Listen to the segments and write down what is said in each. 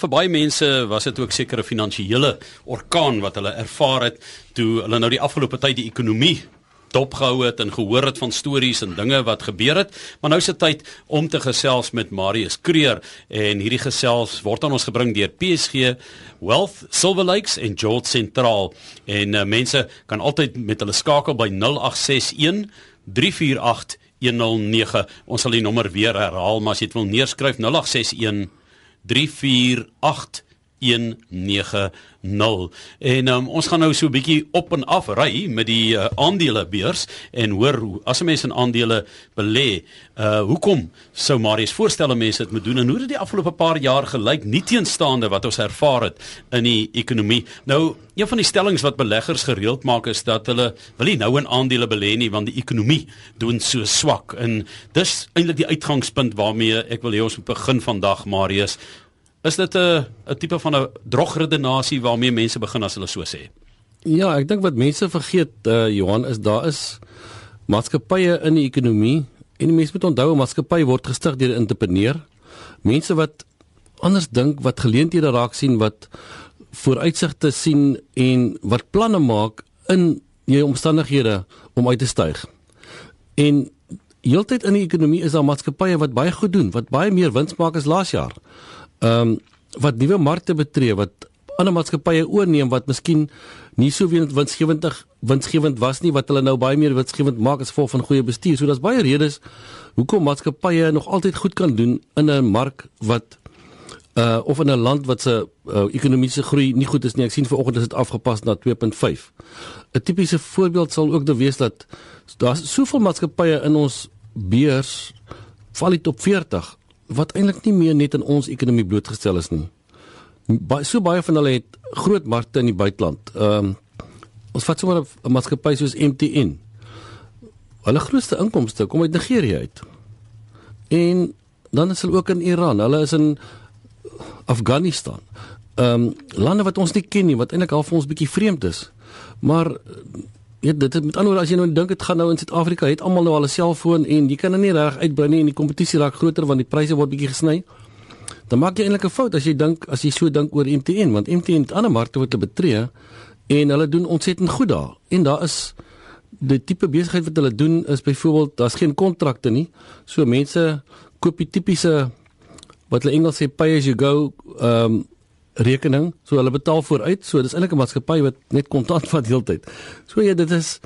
Vir baie mense was dit ook seker 'n finansiële orkaan wat hulle ervaar het toe hulle nou die afgelope tyd die ekonomie dopgehou het en gehoor het van stories en dinge wat gebeur het. Maar nou is dit tyd om te gesels met Marius Kreer en hierdie gesels word aan ons gebring deur PSG Wealth Silver Lakes en George Sentraal. En uh, mense kan altyd met hulle skakel by 0861 348 109. Ons sal die nommer weer herhaal, maar as jy dit wil neerskryf 0861 348 190 en um, ons gaan nou so 'n bietjie op en af ry met die uh, aandelebeurs en hoor hoe as 'n mens in aandele belê, uh hoekom sou Marius voorstelle mense dit moet doen en hoe het die afgelope paar jaar gelyk nie teenstaande wat ons ervaar het in die ekonomie. Nou, een van die stellings wat beleggers gereeld maak is dat hulle wil nie nou in aandele belê nie want die ekonomie doen so swak en dis eintlik die uitgangspunt waarmee ek wil hê ons moet begin vandag Marius. Is dit 'n 'n tipe van 'n drogredenasie waarmee mense begin as hulle so sê? Ja, ek dink wat mense vergeet uh, Johan is daar is maatskappye in die ekonomie en mense moet onthou 'n maatskappy word gestig deur 'n entrepreneur. Mense wat anders dink, wat geleenthede raak sien, wat vooruitsigte sien en wat planne maak in die omstandighede om uit te styg. En heeltyd in die ekonomie is daar maatskappye wat baie goed doen, wat baie meer wins maak as laas jaar ehm um, wat nuwe markte betree wat ander maatskappye oorneem wat miskien nie so winsgewend winsgewend was nie wat hulle nou baie meer winsgewend maak as gevolg van goeie bestuur. So daar's baie redes hoekom maatskappye nog altyd goed kan doen in 'n mark wat uh of in 'n land wat se uh, ekonomiese groei nie goed is nie. Ek sien vanoggend is dit afgepas na 2.5. 'n Tipiese voorbeeld sal ook wees dat daar's soveel maatskappye in ons beurs val dit op 40 wat eintlik nie meer net in ons ekonomie blootgestel is nie. Baie so baie van hulle het groot markte in die buiteland. Ehm um, ons vat sommer 'n maatskappy soos MTN. Hulle grootste inkomste kom uit Nigerië uit. En dan is hulle ook in Iran. Hulle is in Afghanistan. Ehm um, lande wat ons nie ken nie, wat eintlik al vir ons bietjie vreemd is. Maar Ja, dit het met ander woorde as jy nou dink dit gaan nou in Suid-Afrika, het almal nou al 'n selfoon en jy kan nou nie reg uitbrei nie en die kompetisie raak groter want die pryse word bietjie gesny. Dan maak jy eintlik 'n fout as jy dink as jy so dink oor MTN want MTN het ander markte wat hulle betree en hulle doen ontsettend goed daar. En daar is die tipe besigheid wat hulle doen is byvoorbeeld daar's geen kontrakte nie. So mense koop die tipiese wat hulle Engels sê pay as you go ehm um, rekening, so hulle betaal vooruit, so dis eintlik 'n maatskappy wat net kontant vat heeltyd. So ja, dit is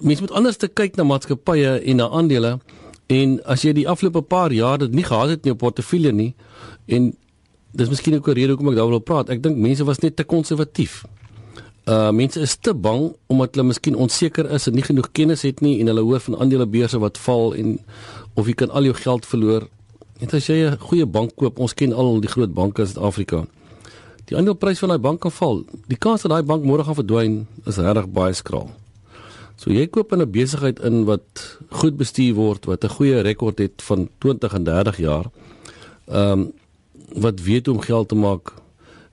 mense moet anders te kyk na maatskappye en na aandele en as jy die afgelope paar jaar dit nie gehad het in jou portefeulje nie en dis miskien ook 'n rede hoekom ek daaroor wil praat. Ek dink mense was net te konservatief. Uh mense is te bang omdat hulle miskien onseker is en nie genoeg kennis het nie en hulle hoor van aandelebeurse wat val en of jy kan al jou geld verloor. Net as jy 'n goeie bank koop, ons ken al die groot banke in Suid-Afrika die aandeleprys van daai bank kan val. Die kans dat daai bank môre gaan verdwyn is regtig baie skraal. So jy koop in 'n besigheid in wat goed bestuur word, wat 'n goeie rekord het van 20 en 30 jaar. Ehm um, wat weet hoe om geld te maak.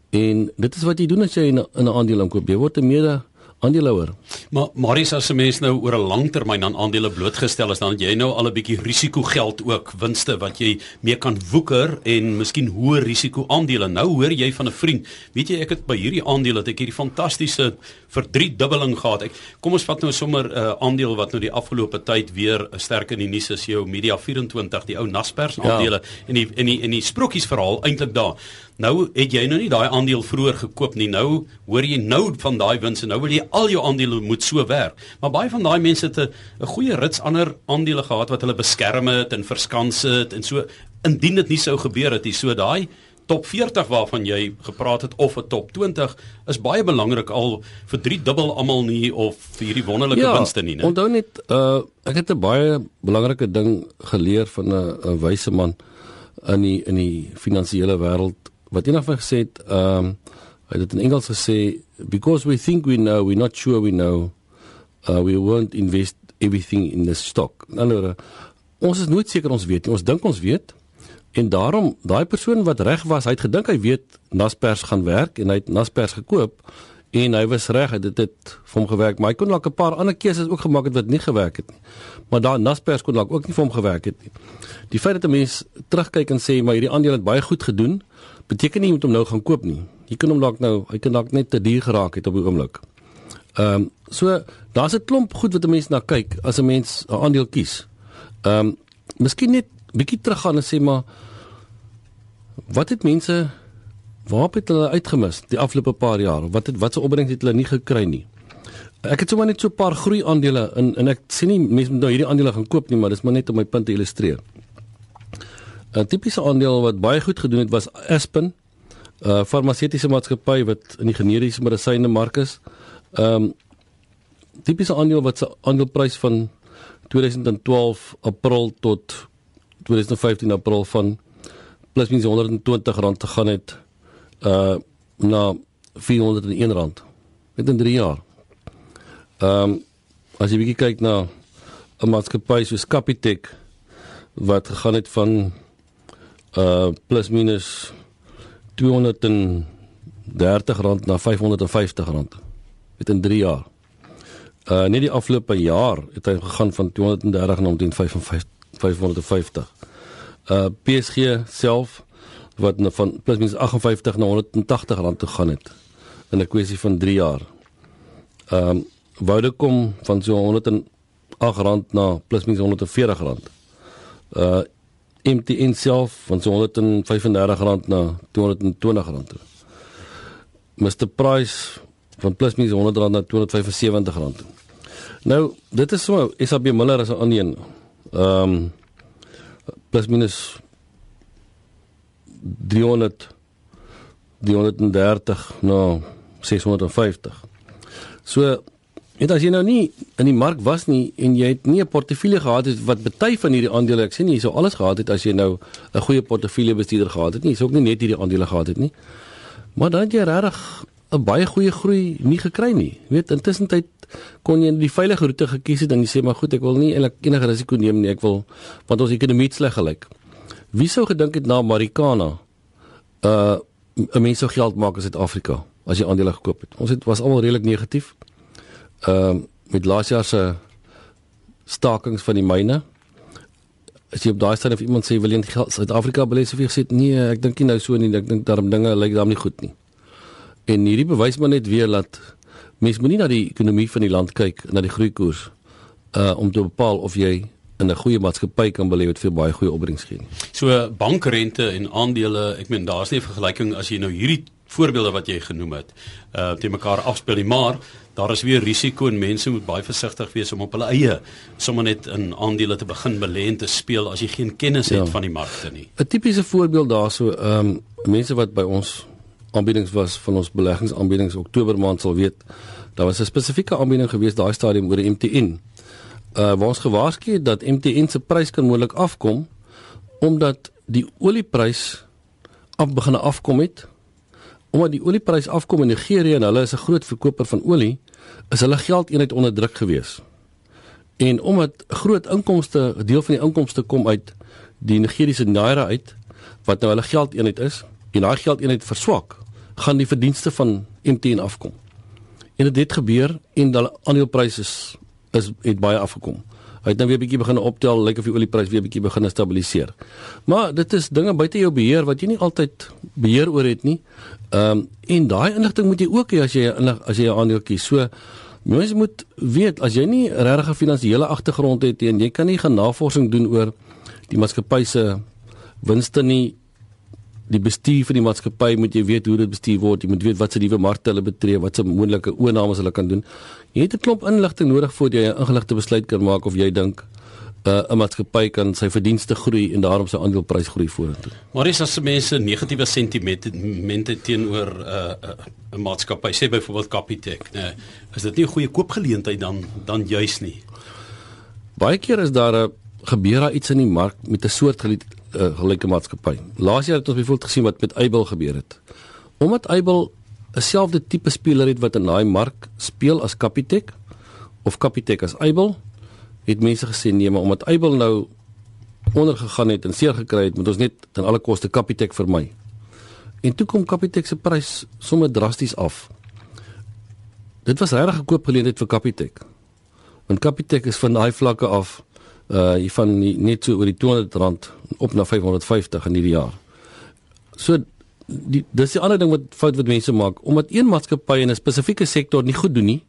En dit is wat jy doen as jy in 'n aandeel inkoop. Jy word 'n mede aandeelhouer. Maar Marius as 'n mens nou oor 'n lang termyn aan aandele blootgestel is, dan jy nou al 'n bietjie risiko geld ook, winste wat jy mee kan woeker en miskien hoë risiko aandele. Nou hoor jy van 'n vriend, weet jy ek het by hierdie aandeel dat ek hierdie fantastiese verdriedubbeling gehad. Ek kom ons vat nou sommer 'n uh, aandeel wat nou die afgelope tyd weer 'n sterk in die nuus is, jou Media 24, die ou Naspers ja. aandele ja. en die en die en die sprokies verhaal eintlik daar. Nou het jy nou nie daai aandeel vroeër gekoop nie. Nou hoor jy nou van daai wins en nou wil jy al jou aandele moet so werk. Maar baie van daai mense het 'n goeie rits ander aandele gehad wat hulle beskerm het en verskans het en so indien dit nie sou gebeur het nie. So daai top 40 waarvan jy gepraat het of 'n top 20 is baie belangrik al vir drie dubbel almal nie of vir hierdie wonderlike ja, winste nie, né? Onthou net uh ek het 'n baie belangrike ding geleer van 'n wyse man in die in die finansiële wêreld wat eendag van gesê het, ehm um, hy het in Engels gesê because we think we know, we're not sure we know. Uh we won't invest everything in the stock. Nou, ons is nooit seker ons weet nie. Ons dink ons weet. En daarom daai persoon wat reg was, hy het gedink hy weet Naspers gaan werk en hy het Naspers gekoop en hy was reg, dit het vir hom gewerk, maar hy kon dalk 'n paar ander keuses ook gemaak het wat nie gewerk het nie. Maar daai Naspers kon dalk ook nie vir hom gewerk het nie. Die feit dat 'n mens terugkyk en sê maar hierdie aandeel het baie goed gedoen, beteken nie jy moet hom nou gaan koop nie. Jy kan hom dalk nou, hy kan dalk net te duur geraak het op die oomblik. Ehm um, so daar's 'n klomp goed wat 'n mens na kyk as 'n mens 'n aandeel kies. Ehm um, miskien net bietjie teruggaan en sê maar wat het mense waar het hulle uitgemis die afgelope paar jaar? Wat het wat se opbrengs het hulle nie gekry nie? Ek het sommer net so 'n paar groei aandele in en ek sê nie mense moet nou hierdie aandele gaan koop nie, maar dis maar net om my punt te illustreer. 'n Tipiese aandeel wat baie goed gedoen het was Aspen, 'n uh, farmaseutiese maatskappy wat in die generiese medisyne mark is. Ehm um, tipiese aandeel wat se aandeleprys van 2012 April tot 2015 April van plus minus 120 rand te gaan het uh na 401 rand. Met in 3 jaar. Ehm um, as jy bietjie kyk na 'n maatskappy soos Capitec wat gegaan het van uh plus minus 230 rand na 550 rand. Met in 3 jaar. Uh net die afgelope jaar het hy gegaan van 230 na 550. Uh PSG self wat van plus minus 58 na 180 rand toe gaan het in 'n kwessie van 3 jaar. Ehm um, Vodacom van so 108 rand na plus minus 140 rand. Uh MTN self van so 135 rand na 220 rand toe. Mr Price van plus minus 100 rand na 275 rand toe. Nou, dit is so SAB Miller as 'n ander een. Ehm plus minus 300 330 na 650. So En as jy nou nie in die mark was nie en jy het nie 'n portefeulje gehad het wat baie van hierdie aandele, ek sê nie jy sou alles gehad het as jy nou 'n goeie portefeulje bestuurder gehad het nie, jy sou ook nie net hierdie aandele gehad het nie. Maar dan het jy regtig 'n baie goeie groei nie gekry nie. Jy weet, intussen tyd kon jy die veilige roete gekies het en jy sê maar goed, ek wil nie eintlik enige risiko neem nie, ek wil want ons ekonomie sleg gelyk. Wie sou gedink het na Marikana uh 'n mens sou geld maak in Suid-Afrika as jy aandele gekoop het. Ons het was almal redelik negatief ehm uh, met laas jaar se stakings van die myne. As jy op daai stadium of iemand sê wil jy in Suid-Afrika belê sou jy sê nee, ek dink nie nou so nie, ek dink daarom dinge lyk daarom nie goed nie. En hierdie bewys maar net weer dat mense moenie na die ekonomie van die land kyk, na die groeikoers uh om te bepaal of jy in 'n goeie maatskappy kan belê wat vir baie goeie opbrengs gee. So bankrente en aandele, ek meen daar's nie 'n vergelyking as jy nou hierdie voorbeelde wat jy genoem het uh te mekaar afspeel nie, maar daar is weer risiko en mense moet baie versigtig wees om op hulle eie sommer net in aandele te begin belê en te speel as jy geen kennis het ja. van die markte nie. 'n Tipiese voorbeeld daarso, ehm um, mense wat by ons aanbiedings was van ons beleggingsaanbiedings Oktober maand sal weet, daar was 'n spesifieke aanbieding gewees daai stadium oor die MTN. Uh waar ons gewaarsku dat MTN se prys kan moontlik afkom omdat die olieprys af begin afkom het omdat die olieprys afkom in Nigerië en hulle is 'n groot verkoper van olie, is hulle geldeenheid onder druk gewees. En omdat groot inkomste, deel van die inkomste kom uit die Nigeriese naira uit wat nou hulle geldeenheid is, en daai geldeenheid verswak, gaan die verdienste van MTN afkom. En dit het gebeur en hulle aandelepryse is, is het baie afgekom. Hy het nou weer bietjie begin optel, lyk of die oliepryse weer bietjie begin stabiliseer. Maar dit is dinge buite jou beheer wat jy nie altyd beheer oor het nie. Ehm um, en daai inligting moet jy ook hê as jy as jy 'n aandeel kies. So Mens moet weet as jy nie regtig 'n finansiële agtergrond het en jy kan nie gaan navorsing doen oor die maatskappy se winste nie die bestuur van die maatskappy moet jy weet hoe dit bestuur word jy moet weet wat se nuwe markte hulle betree wat se moontlike oornames hulle kan doen jy het 'n klomp inligting nodig voordat jy 'n ingeligte besluit kan maak of jy dink uh, 'n maatskappy kan sy verdienste groei en daarom sy aandeleprys groei vorentoe. Maar is as mense negatiewe sentimente teenoor 'n uh, 'n uh, maatskappy, sê byvoorbeeld Capitec, nee, is dit nie 'n goeie koopgeleentheid dan dan juis nie. Baie keer is daar 'n gebeur daar iets in die mark met 'n soort gelyke uh, gelyke maatskappy. Laas jaar het ons byvoorbeeld gesien wat met Able gebeur het. Omdat Able 'n selfde tipe speler het wat in daai mark speel as Capitec of Capitec as Able, het mense gesê nee, maar omdat Able nou ondergegaan het en seer gekry het, moet ons net ten alle koste Capitec vermy. En toe kom Capitec se prys sommer drasties af. Dit was regtig 'n koopgeleentheid vir Capitec. Want Capitec is van daai vlakke af uh van die, net so oor die 200 rand op na 550 in hierdie jaar. So die dis die ander ding wat fout wat mense maak. Omdat een maatskappy in 'n spesifieke sektor nie goed doen nie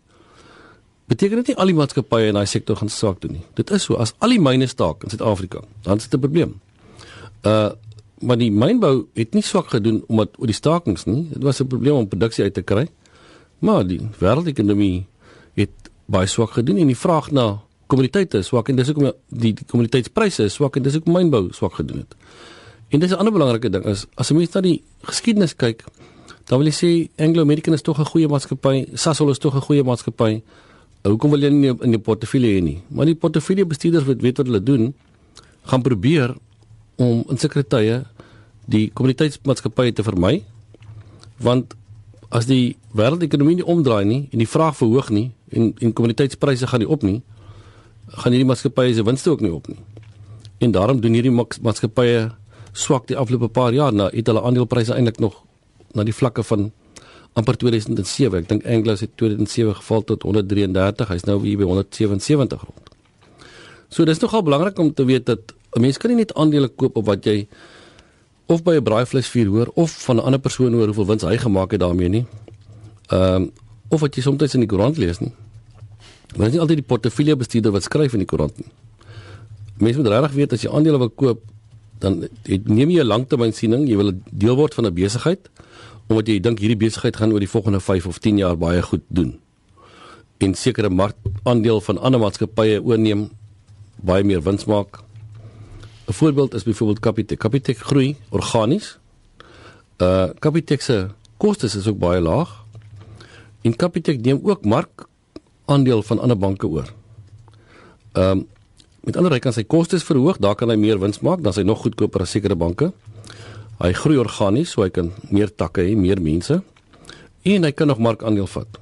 beteken dit nie al die maatskappye in daai sektor gaan swak doen nie. Dit is so as al die myne staak in Suid-Afrika dan is dit 'n probleem. Uh maar die mynbou het nie swak gedoen omdat oor die stakings nie. Dit was 'n probleem om produksie uit te kry. Maar die wêreldekonomie het baie swak gedoen en die vraag na kommoditeite is swak en dis hoekom die, die kommoditeitspryse is swak en dis hoekom mynbou swak gedoen het En dis 'n ander belangrike ding is as jy mens na die geskiedenis kyk, dan wil jy sê Anglo American is tog 'n goeie maatskappy, Sasol is tog 'n goeie maatskappy. Hoekom wil jy nie in die portefeulje hê nie? Maar die portefeulje bestuurders wat weet wat hulle doen, gaan probeer om in sekere tye die kommoditeitsmaatskappye te vermy. Want as die wêreldekonomie nie omdraai nie en die vraag verhoog nie en en kommoditeitspryse gaan nie op nie, gaan hierdie maatskappye se winste ook nie op nie. En daarom doen hierdie maatskappye swak die afgelope paar jaar na het hulle aandelepryse eintlik nog na die vlakke van amper 2007. Ek dink Anglo het 2007 geval tot 133. Hy's nou hier by 177 rond. So dis nogal belangrik om te weet dat 'n mens kan nie net aandele koop op wat jy of by 'n braaivleisvuur hoor of van 'n ander persoon hoor hoeveel wins hy gemaak het daarmee nie. Ehm um, of wat jy soms in die koerant lees nie. Maar dit is nie altyd die portefeulje bestuurder wat skryf in die koerant nie. Mense moet regtig weet as jy aandele wil koop, dan het, neem jy 'n langtermynsiening, jy wil deel word van 'n besigheid omdat jy dink hierdie besigheid gaan oor die volgende 5 of 10 jaar baie goed doen. En sekere markandeel van ander maatskappye oorneem baie meer wins maak. 'n Voorbeeld is byvoorbeeld Capitec. Capitec groei organies. Uh Capitec se kostes is ook baie laag. En Capitec neem ook markandeel van ander banke oor. Ehm um, Met ander woorde kan sy kostes verhoog, daar kan hy meer wins maak, dan is hy nog goedkoper as sekere banke. Hy groei organies, so hy kan meer takke hê, meer mense. En hy kan nog markandeel vat.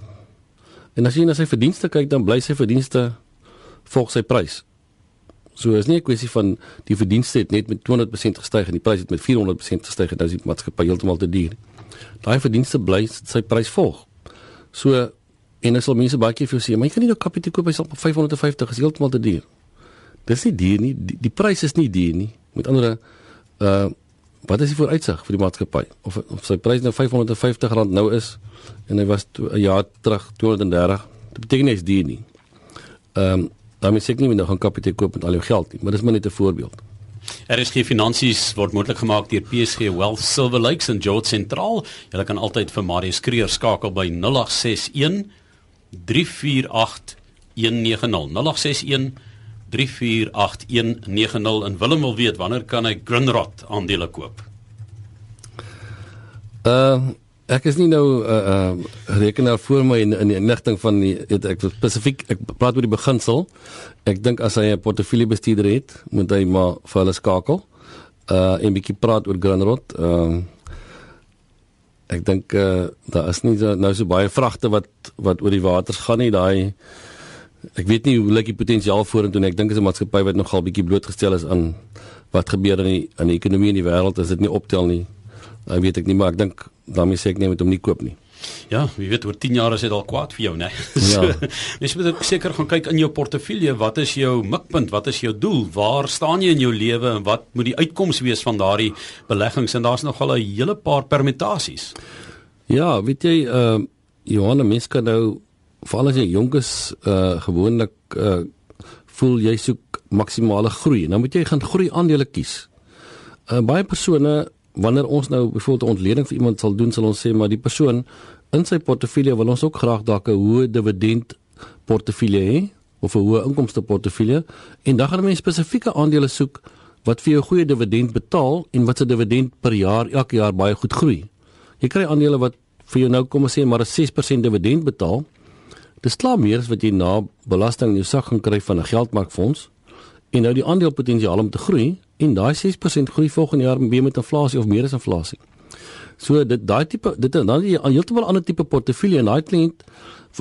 En as jy na sy verdienste kyk, dan bly sy verdienste volg sy prys. So is nie 'n kwessie van die verdienste het net met 200% gestyg en die prys het met 400% gestyg en nou is die maatskappy heeltemal te duur. Daai verdienste bly sy prys volg. So en as al mense baie keer vir jou sê, maar jy kan nie nou kapitaal koop by 550 is heeltemal te duur. Dis nie duur nie. Die, die prys is nie duur nie. Met ander uh wat is die vooruitsig vir die maatskappy? Of of sy prys nou R550 nou is en hy was 'n jaar terug 230. Dit beteken nie is duur nie. Ehm um, daarmee sê ek nie jy gaan kapitaal koop met al jou geld nie, maar dis maar net 'n voorbeeld. Geen finansies word moontlik gemaak deur PSG Wealth Silver Lakes en George Central. Jy kan altyd vir Marius Kreer skakel by 0861 348 190 0861 3489190 en Willem wil weet wanneer kan hy Grunrod aandele koop? Uh ek is nie nou 'n uh, uh rekenaar voor my in in die inligting van die het, ek spesifiek ek praat oor die beginsel. Ek dink as hy 'n portefeulje bestuurder het, moet hy maar vir hulle skakel. Uh en bietjie praat oor Grunrod. Uh ek dink uh daar is nie so, nou so baie vragte wat wat oor die waters gaan nie. Daai ek weet nie hoe lyk die potensiaal vorentoe nie. Ek dink as 'n maatskappy wat nogal bietjie blootgestel is aan wat gebeur in die in die ekonomie in die wêreld, as dit nie optel nie. Ek weet ek nie, maar ek dink daarmee sê ek nie met hom nie koop nie. Ja, wie weet oor 10 jaar is dit al kwaad vir jou, né? Ja. Mens moet seker gaan kyk in jou portefeulje, wat is jou mikpunt, wat is jou doel? Waar staan jy in jou lewe en wat moet die uitkoms wees van daardie beleggings en daar's nogal 'n hele paar permutasies. Ja, weet jy, uh Johanna, mens kan nou veral as jy jonk is, uh gewoonlik uh voel jy soek maksimale groei. Nou moet jy gaan groei aandele kies. Uh baie persone wanneer ons nou byvoorbeeld 'n ontleding vir iemand sal doen, sal ons sê maar die persoon in sy portefeulje wil ons ook graag dalk 'n hoë dividend portefeulje hê of 'n hoë inkomste portefeulje en dan gaan 'n mens spesifieke aandele soek wat vir jou goeie dividend betaal en wat se dividend per jaar elke jaar baie goed groei. Jy kry aandele wat vir jou nou kom ons sê maar 'n 6% dividend betaal Dis klaar meer as wat jy na belasting in jou sak gaan kry van 'n geldmarkfonds en nou die aandelepotensiaal om te groei en daai 6% groei volgende jaar weer met inflasie of meer as inflasie. So dit daai tipe dit dan jy heeltemal ander tipe portefeulje en daai kliënt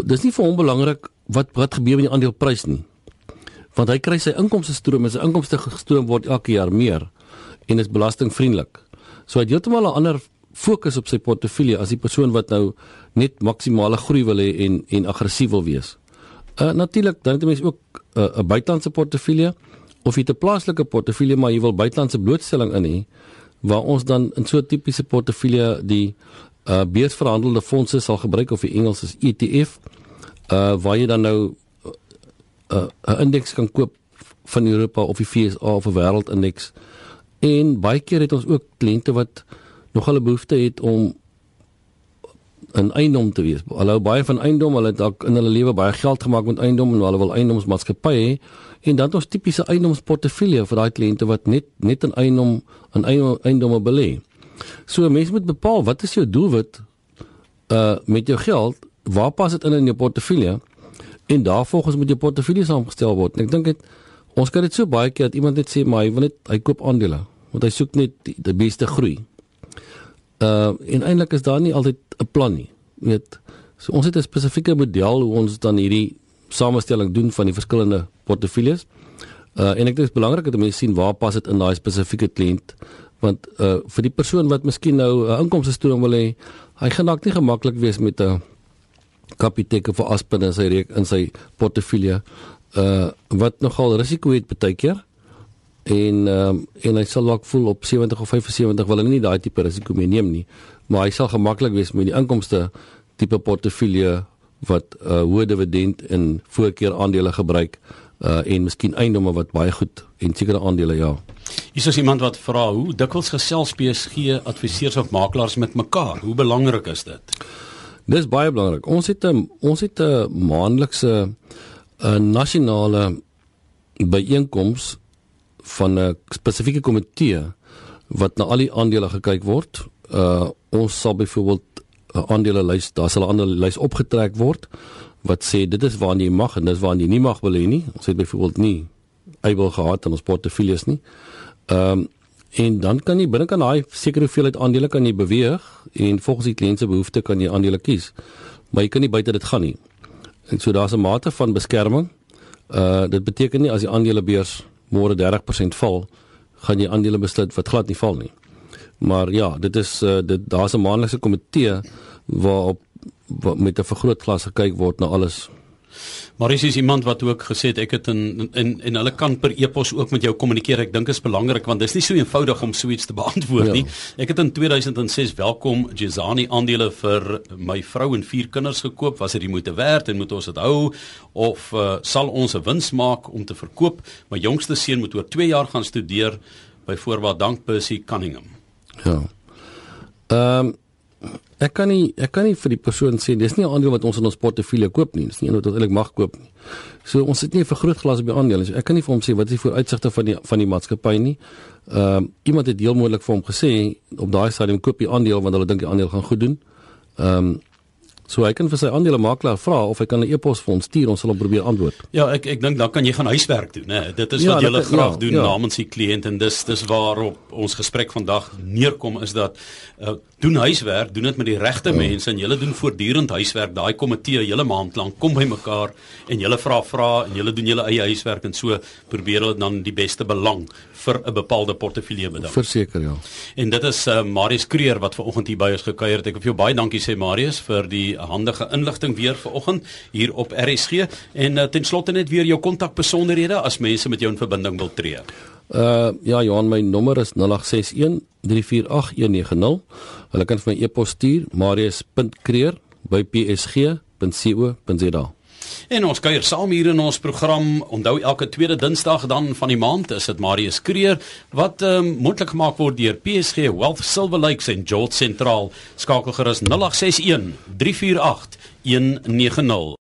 dis nie vir hom belangrik wat wat gebeur met die aandeleprys nie. Want hy kry sy inkomste stroom en sy inkomste gestroom word elke jaar meer en is belastingvriendelik. So hy het heeltemal 'n ander fokus op sy portefeulje as die persoon wat nou net maksimale groei wil hê en en aggressief wil wees. Uh natuurlik dink mense ook 'n uh, buitelandse portefeulje of jy 'n plaaslike portefeulje maar jy wil buitelandse blootstelling in hê, waar ons dan in so 'n tipiese portefeulje die uh beursverhandelde fondse sal gebruik of die Engels is ETF uh waar jy dan nou 'n uh, 'n indeks kan koop van Europa of die FTSE of 'n wêreldindeks. En baie keer het ons ook kliënte wat nog hulle behoefte het om 'n eiendom te wees. Hulle hou baie van eiendom, hulle het dalk in hulle lewe baie geld gemaak met eiendom en hulle wil eiendomsmaatskappye. En dan ons tipiese eiendomsportefeulje vir daai kliënte wat net net 'n eiendom 'n eiendomme belê. So mense moet bepaal wat is jou doelwit uh met jou geld? Waar pas dit in in jou portefeulje? En daarvolgens moet jou portefeulje saamgestel word. En ek dink dit ons kan dit so baie keer dat iemand net sê maar hy wil net hy koop aandele want hy soek net die, die beste groei. Uh en eintlik is daar nie altyd 'n plan nie. Jy weet, so ons het 'n spesifieke model hoe ons dan hierdie samestelling doen van die verskillende portefeuilles. Uh en ek dink dit is belangrik dat mense sien waar pas dit in daai spesifieke kliënt want uh vir die persoon wat miskien nou 'n uh, inkomste stroom wil hê, hy gaan dalk nie gemaklik wees met 'n Capitec of Aspen in sy in sy portefeulje uh wat nogal risiko het baie keer en ehm um, en hy sal dalk voel op 70 of 75 wil hy nie daai tipe risiko mee neem nie maar hy sal gemaklik wees met die inkomste tipe portefeulje wat 'n uh, hoë dividend en voorkeur aandele gebruik uh en miskien eiendomme wat baie goed en sekere aandele ja. Hier is iemand wat vra hoe dikwels gesels PSG adviseurs of makelaars met mekaar. Hoe belangrik is dit? Dis baie belangrik. Ons het 'n ons het 'n maandelikse 'n nasionale byeenkoms van 'n spesifieke komitee wat na al die aandele gekyk word. Uh ons sal byvoorbeeld 'n aandele lys, daar sal 'n ander lys opgetrek word wat sê dit is waar jy mag en dis waar jy nie mag hê nie. Ons het byvoorbeeld nie able gehad in ons portefeuilles nie. Ehm um, en dan kan jy binne kan daai sekere hoeveelheid aandele kan jy beweeg en volgens die kliënt se behoeftes kan jy aandele kies. Maar jy kan nie buite dit gaan nie. En so daar's 'n mate van beskerming. Uh dit beteken nie as die aandelebeurs môre 30% val, gaan jy aandele besluit wat glad nie val nie. Maar ja, dit is uh, dit daar's 'n maandelikse komitee waarop waar met 'n vergrootglas gekyk word na alles Maar is iemand wat ook gesê het ek het in en en hulle kan per e-pos ook met jou kommunikeer. Ek dink is belangrik want dis nie so eenvoudig om so iets te beantwoord ja. nie. Ek het in 2006 welkom Jezani aandele vir my vrou en vier kinders gekoop. Was dit die moeite werd en moet ons dit hou of uh, sal ons 'n wins maak om te verkoop? My jongste seun moet oor 2 jaar gaan studeer by Voorwaar Dank Percy Cunningham. Ja. Ehm um, Ek kan nie ek kan nie vir die persoon sê dis nie 'n aandeel wat ons in ons portefeulje koop nie. Dis nie een wat ons eintlik mag koop nie. So ons het nie 'n vergrootglas op die aandele. So ek kan nie vir hom sê wat is die vooruitsigte van die van die maatskappy nie. Ehm uh, iemand het heel moontlik vir hom gesê op daai stadium koop die aandeel want hulle dink die aandeel gaan goed doen. Ehm um, So hy kan vir sy aandelemakelaar vra of hy kan 'n e-pos vir ons stuur, ons sal hom probeer antwoord. Ja, ek ek dink dan kan jy gaan huiswerk doen, né? Dit is ja, wat jy ja, graag ja, doen ja. namens die kliënt en dis dis waarop ons gesprek vandag neerkom is dat uh, doen huiswerk, doen dit met die regte ja. mense en julle doen voortdurend huiswerk. Daai komitee hele maand lank kom by mekaar en julle vra vra en julle doen julle eie huiswerk en so probeer hulle dan die beste belang vir 'n bepaalde portefeulje beding. Verseker ja. En dit is uh, Marius Kreer wat ver oggend hier by ons gekuier het. Ek wil vir jou baie dankie sê Marius vir die handige inligting weer ver oggend hier op RSG en uh, ten slotte net weer jou kontakbesonderhede as mense met jou in verbinding wil tree. Uh ja Johan my nommer is 0861 348190. Hulle kan vir my e-pos stuur marius.kreer@psg.co.za. En ons kuier saam hier in ons program. Onthou elke tweede Dinsdag dan van die maand is dit Marius Kreer wat um, moontlik gemaak word deur PSG Wealth Silver Lakes en Jolt Sentraal. Skakel gerus 0861 348 190.